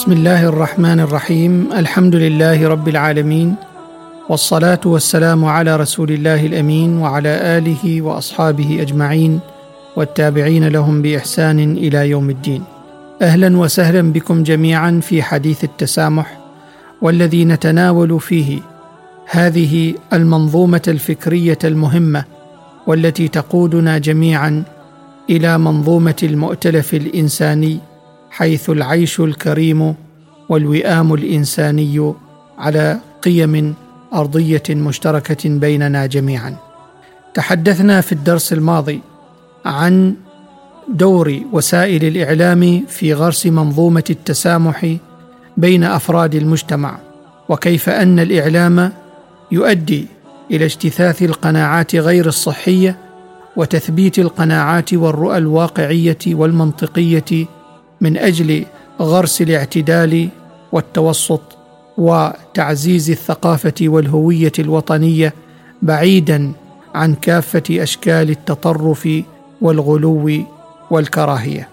بسم الله الرحمن الرحيم الحمد لله رب العالمين والصلاه والسلام على رسول الله الامين وعلى اله واصحابه اجمعين والتابعين لهم باحسان إلى يوم الدين أهلا وسهلا بكم جميعا في حديث التسامح والذي نتناول فيه هذه المنظومه الفكريه المهمه والتي تقودنا جميعا إلى منظومه المؤتلف الانساني حيث العيش الكريم والوئام الإنساني على قيم أرضية مشتركة بيننا جميعا. تحدثنا في الدرس الماضي عن دور وسائل الإعلام في غرس منظومة التسامح بين أفراد المجتمع وكيف أن الإعلام يؤدي إلى اجتثاث القناعات غير الصحية وتثبيت القناعات والرؤى الواقعية والمنطقية من أجل غرس الاعتدال والتوسط وتعزيز الثقافة والهوية الوطنية بعيدا عن كافة أشكال التطرف والغلو والكراهية.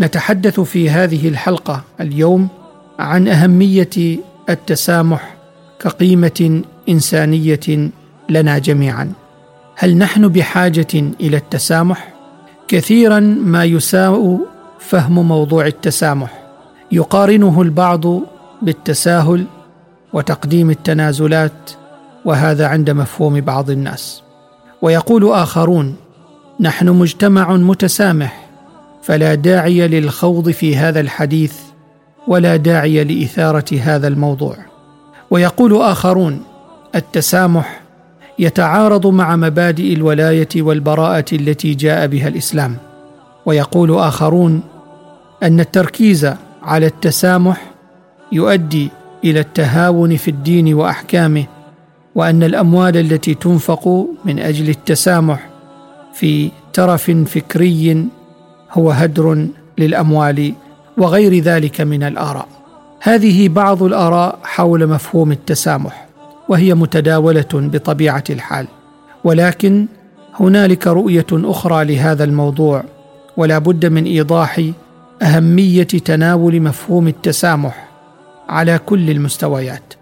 نتحدث في هذه الحلقة اليوم عن أهمية التسامح كقيمة إنسانية لنا جميعا. هل نحن بحاجة إلى التسامح؟ كثيرا ما يساء فهم موضوع التسامح. يقارنه البعض بالتساهل وتقديم التنازلات وهذا عند مفهوم بعض الناس. ويقول آخرون نحن مجتمع متسامح فلا داعي للخوض في هذا الحديث ولا داعي لإثارة هذا الموضوع. ويقول آخرون التسامح يتعارض مع مبادئ الولاية والبراءة التي جاء بها الإسلام. ويقول آخرون أن التركيز على التسامح يؤدي إلى التهاون في الدين وأحكامه وأن الأموال التي تنفق من أجل التسامح في ترف فكري هو هدر للأموال وغير ذلك من الآراء. هذه بعض الآراء حول مفهوم التسامح وهي متداولة بطبيعة الحال. ولكن هنالك رؤية أخرى لهذا الموضوع ولا بد من إيضاح أهمية تناول مفهوم التسامح على كل المستويات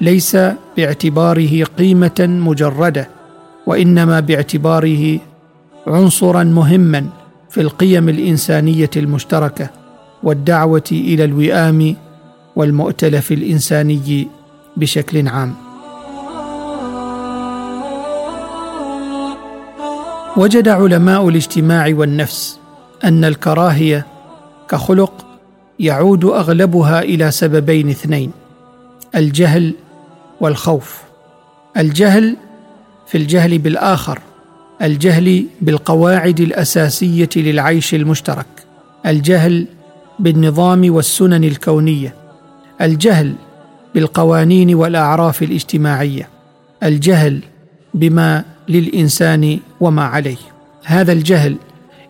ليس باعتباره قيمة مجردة وإنما باعتباره عنصرا مهما في القيم الإنسانية المشتركة والدعوة إلى الوئام والمؤتلف الإنساني بشكل عام. وجد علماء الاجتماع والنفس أن الكراهية كخلق يعود أغلبها إلى سببين اثنين الجهل والخوف. الجهل في الجهل بالآخر الجهل بالقواعد الأساسية للعيش المشترك. الجهل بالنظام والسنن الكونية. الجهل بالقوانين والأعراف الاجتماعية. الجهل بما للإنسان وما عليه. هذا الجهل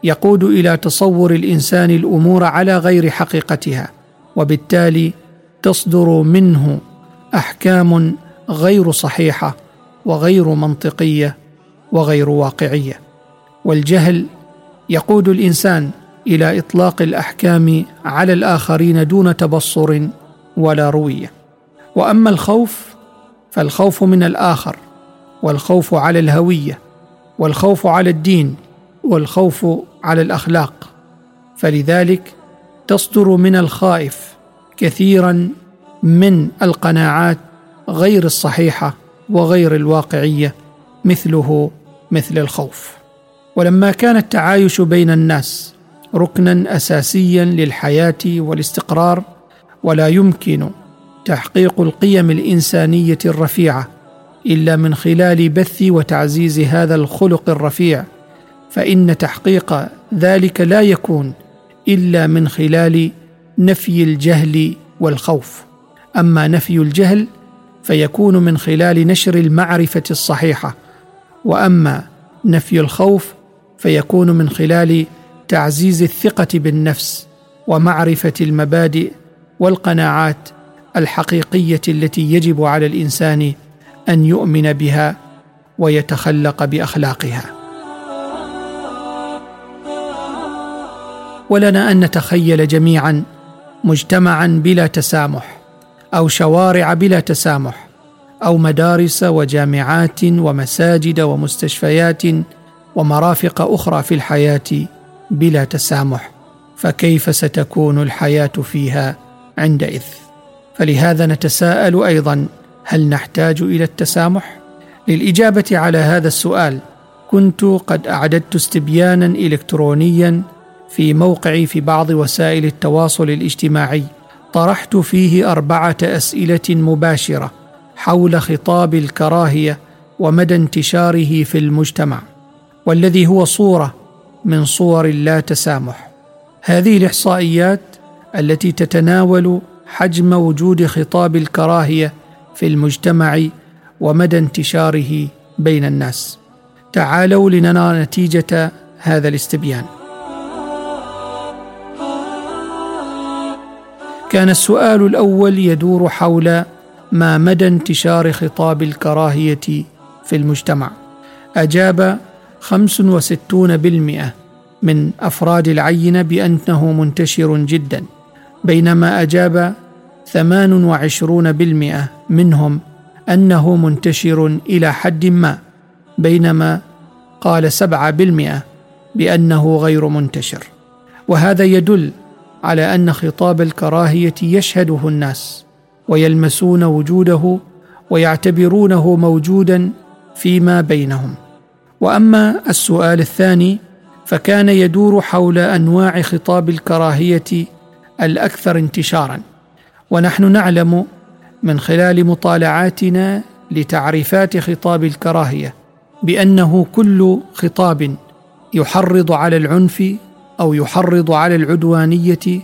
يقود إلى تصور الإنسان الأمور على غير حقيقتها وبالتالي تصدر منه أحكام غير صحيحة وغير منطقية وغير واقعية. والجهل يقود الإنسان إلى إطلاق الأحكام على الآخرين دون تبصر ولا روية. وأما الخوف فالخوف من الآخر والخوف على الهوية والخوف على الدين والخوف على الأخلاق. فلذلك تصدر من الخائف كثيرا من القناعات غير الصحيحة وغير الواقعية مثله مثل الخوف. ولما كان التعايش بين الناس ركنا اساسيا للحياة والاستقرار ولا يمكن تحقيق القيم الإنسانية الرفيعة إلا من خلال بث وتعزيز هذا الخلق الرفيع فإن تحقيق ذلك لا يكون إلا من خلال نفي الجهل والخوف. أما نفي الجهل فيكون من خلال نشر المعرفة الصحيحة وأما نفي الخوف فيكون من خلال تعزيز الثقة بالنفس ومعرفة المبادئ والقناعات الحقيقية التي يجب على الإنسان أن يؤمن بها ويتخلق بأخلاقها. ولنا أن نتخيل جميعا مجتمعا بلا تسامح أو شوارع بلا تسامح أو مدارس وجامعات ومساجد ومستشفيات ومرافق أخرى في الحياة بلا تسامح فكيف ستكون الحياة فيها عندئذ؟ فلهذا نتساءل أيضا هل نحتاج إلى التسامح؟ للإجابة على هذا السؤال كنت قد أعددت استبيانا الكترونيا في موقعي في بعض وسائل التواصل الاجتماعي. طرحت فيه أربعة أسئلة مباشرة حول خطاب الكراهية ومدى انتشاره في المجتمع والذي هو صورة من صور اللا تسامح هذه الإحصائيات التي تتناول حجم وجود خطاب الكراهية في المجتمع ومدى انتشاره بين الناس. تعالوا لنرى نتيجة هذا الاستبيان. كان السؤال الأول يدور حول ما مدى انتشار خطاب الكراهية في المجتمع. أجاب 65% من أفراد العينة بأنه منتشر جدا بينما أجاب 28% منهم أنه منتشر إلى حد ما بينما قال 7% بأنه غير منتشر. وهذا يدل على أن خطاب الكراهية يشهده الناس ويلمسون وجوده ويعتبرونه موجودا فيما بينهم. وأما السؤال الثاني فكان يدور حول أنواع خطاب الكراهية الأكثر انتشارا. ونحن نعلم من خلال مطالعاتنا لتعريفات خطاب الكراهية بأنه كل خطاب يحرض على العنف أو يحرض على العدوانية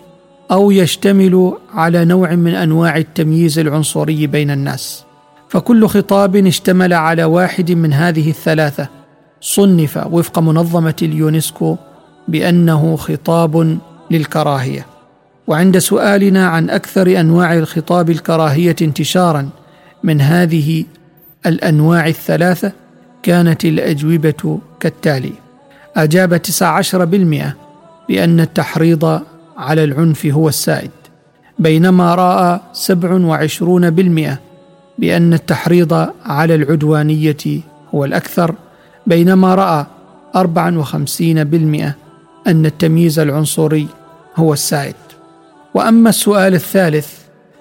أو يشتمل على نوع من أنواع التمييز العنصري بين الناس. فكل خطاب اشتمل على واحد من هذه الثلاثة. صنف وفق منظمة اليونسكو بأنه خطاب للكراهية. وعند سؤالنا عن أكثر أنواع الخطاب الكراهية انتشارا من هذه الأنواع الثلاثة كانت الأجوبة كالتالي. أجاب 19% بأن التحريض على العنف هو السائد بينما رأى 27% بأن التحريض على العدوانية هو الأكثر بينما رأى 54% أن التمييز العنصري هو السائد. وأما السؤال الثالث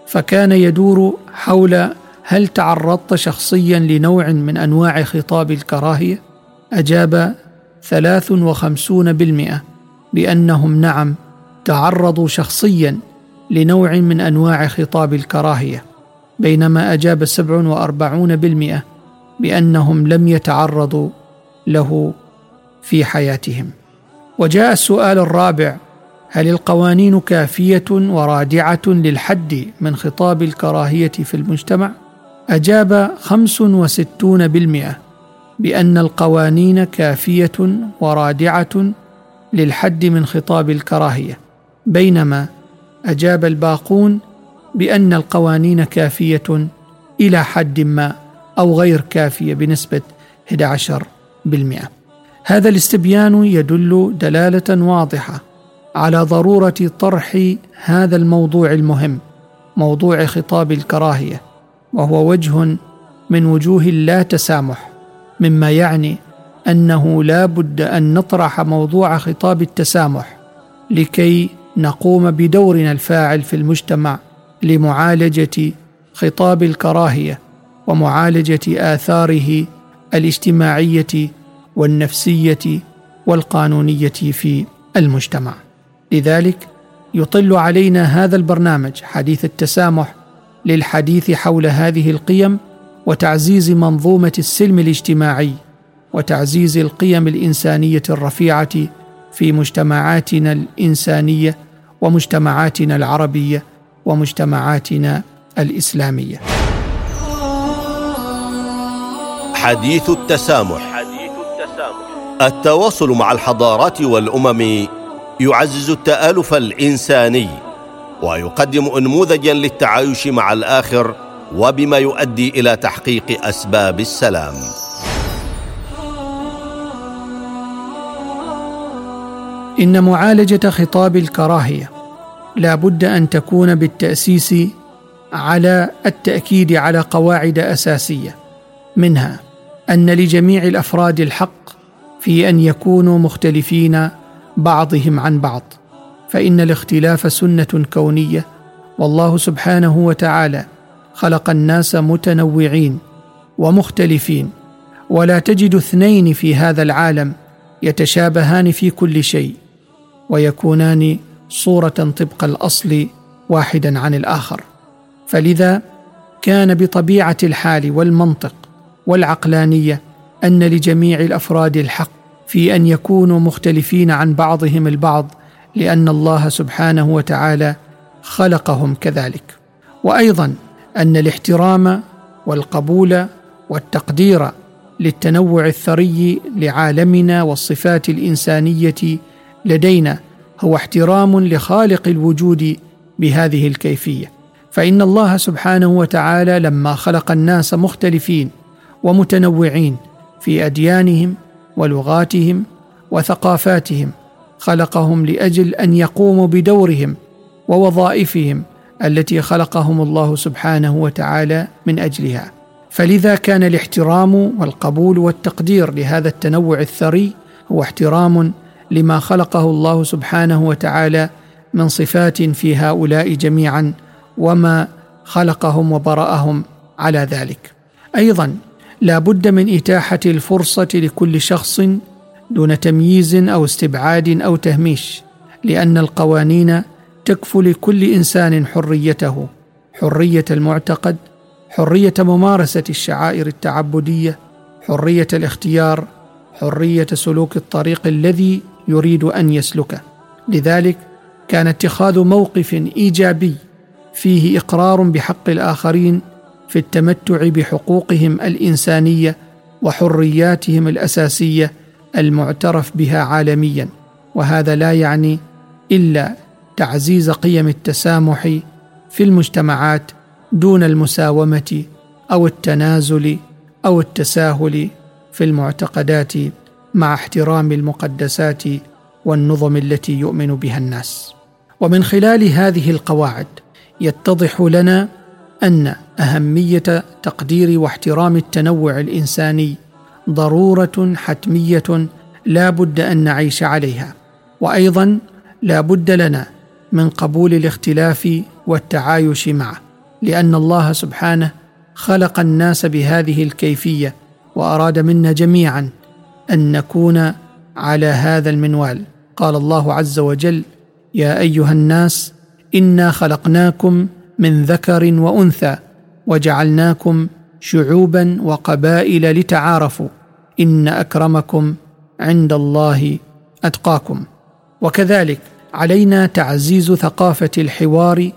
فكان يدور حول هل تعرضت شخصيا لنوع من أنواع خطاب الكراهية؟ أجاب 53% بانهم نعم تعرضوا شخصيا لنوع من أنواع خطاب الكراهية بينما أجاب 47% بأنهم لم يتعرضوا له في حياتهم. وجاء السؤال الرابع هل القوانين كافية ورادعة للحد من خطاب الكراهية في المجتمع؟ أجاب 65% بأن القوانين كافية ورادعة للحد من خطاب الكراهية بينما أجاب الباقون بأن القوانين كافية إلى حد ما أو غير كافية بنسبة 11% هذا الاستبيان يدل دلالة واضحة على ضرورة طرح هذا الموضوع المهم موضوع خطاب الكراهية وهو وجه من وجوه اللا تسامح مما يعني أنه لا بد أن نطرح موضوع خطاب التسامح لكي نقوم بدورنا الفاعل في المجتمع لمعالجة خطاب الكراهية ومعالجة آثاره الاجتماعية والنفسية والقانونية في المجتمع. لذلك يطل علينا هذا البرنامج حديث التسامح للحديث حول هذه القيم وتعزيز منظومة السلم الاجتماعي وتعزيز القيم الإنسانية الرفيعة في مجتمعاتنا الإنسانية ومجتمعاتنا العربية ومجتمعاتنا الإسلامية. حديث التسامح. حديث التسامح التواصل مع الحضارات والأمم يعزز التآلف الإنساني ويقدم انموذجا للتعايش مع الآخر وبما يؤدي إلى تحقيق أسباب السلام. إن معالجة خطاب الكراهية لا بد أن تكون بالتأسيس على التأكيد على قواعد أساسية منها أن لجميع الأفراد الحق في أن يكونوا مختلفين بعضهم عن بعض فإن الاختلاف سنة كونية والله سبحانه وتعالى خلق الناس متنوعين ومختلفين ولا تجد اثنين في هذا العالم يتشابهان في كل شيء. ويكونان صورة طبق الأصل واحدا عن الآخر. فلذا كان بطبيعة الحال والمنطق والعقلانية أن لجميع الأفراد الحق في أن يكونوا مختلفين عن بعضهم البعض لأن الله سبحانه وتعالى خلقهم كذلك. وأيضا أن الاحترام والقبول والتقدير للتنوع الثري لعالمنا والصفات الإنسانية لدينا هو احترام لخالق الوجود بهذه الكيفية. فإن الله سبحانه وتعالى لما خلق الناس مختلفين ومتنوعين في أديانهم ولغاتهم وثقافاتهم خلقهم لأجل أن يقوموا بدورهم ووظائفهم التي خلقهم الله سبحانه وتعالى من أجلها. فلذا كان الاحترام والقبول والتقدير لهذا التنوع الثري هو احترام لما خلقه الله سبحانه وتعالى من صفات في هؤلاء جميعا وما خلقهم وبرأهم على ذلك. أيضا لا بد من إتاحة الفرصة لكل شخص دون تمييز أو استبعاد أو تهميش لأن القوانين تكفل لكل إنسان حريته حرية المعتقد حرية ممارسة الشعائر التعبدية حرية الاختيار حرية سلوك الطريق الذي يريد أن يسلكه لذلك كان اتخاذ موقف إيجابي فيه إقرار بحق الآخرين في التمتع بحقوقهم الإنسانية وحرياتهم الأساسية المعترف بها عالميا. وهذا لا يعني إلا تعزيز قيم التسامح في المجتمعات دون المساومة أو التنازل أو التساهل في المعتقدات. مع احترام المقدسات والنظم التي يؤمن بها الناس. ومن خلال هذه القواعد يتضح لنا أن أهمية تقدير واحترام التنوع الإنساني ضرورة حتمية لا بد أن نعيش عليها وأيضا لا بد لنا من قبول الاختلاف والتعايش معه لأن الله سبحانه خلق الناس بهذه الكيفية وأراد منا جميعا أن نكون على هذا المنوال. قال الله عز وجل يا أيها الناس إنا خلقناكم من ذكر وأنثى وجعلناكم شعوبا وقبائل لتعارفوا. إن أكرمكم عند الله أتقاكم. وكذلك علينا تعزيز ثقافة الحوار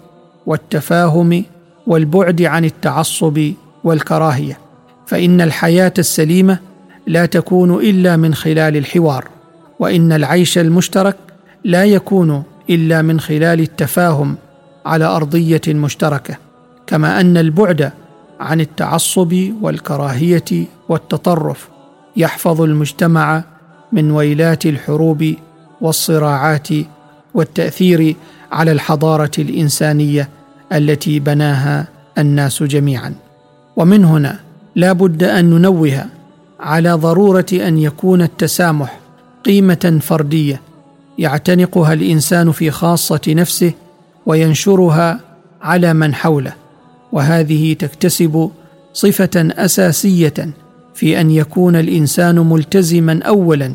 والتفاهم والبعد عن التعصب والكراهية. فإن الحياة السليمة لا تكون إلا من خلال الحوار وإن العيش المشترك لا يكون إلا من خلال التفاهم على أرضية مشتركة كما أن البعد عن التعصب والكراهية والتطرف يحفظ المجتمع من ويلات الحروب والصراعات والتأثير على الحضارة الإنسانية التي بناها الناس جميعا. ومن هنا لا بد أن ننوه على ضرورة أن يكون التسامح قيمة فردية يعتنقها الإنسان في خاصة نفسه وينشرها على من حوله وهذه تكتسب صفة أساسية في أن يكون الإنسان ملتزما اولا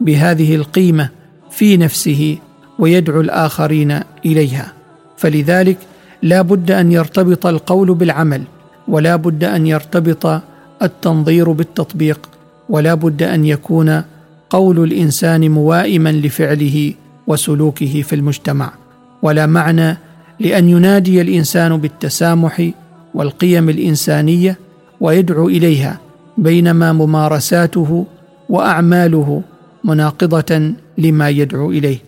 بهذه القيمة في نفسه ويدعو الآخرين إليها. فلذلك لا بد أن يرتبط القول بالعمل ولا بد أن يرتبط التنظير بالتطبيق ولا بد أن يكون قول الإنسان موائما لفعله وسلوكه في المجتمع. ولا معنى لأن ينادي الإنسان بالتسامح والقيم الإنسانية ويدعو إليها بينما ممارساته وأعماله مناقضة لما يدعو إليه.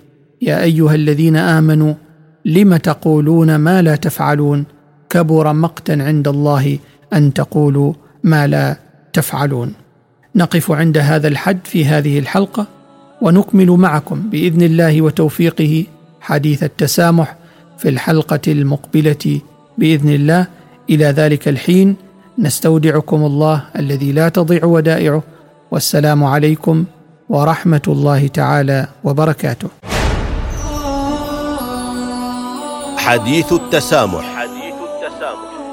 يا أيها الذين آمنوا لم تقولون ما لا تفعلون؟ كبر مقتا عند الله أن تقولوا ما لا تفعلون. نقف عند هذا الحد في هذه الحلقة ونكمل معكم بإذن الله وتوفيقه حديث التسامح في الحلقة المقبلة بإذن الله. إلى ذلك الحين نستودعكم الله الذي لا تضيع ودائعه. والسلام عليكم ورحمة الله تعالى وبركاته. حديث التسامح.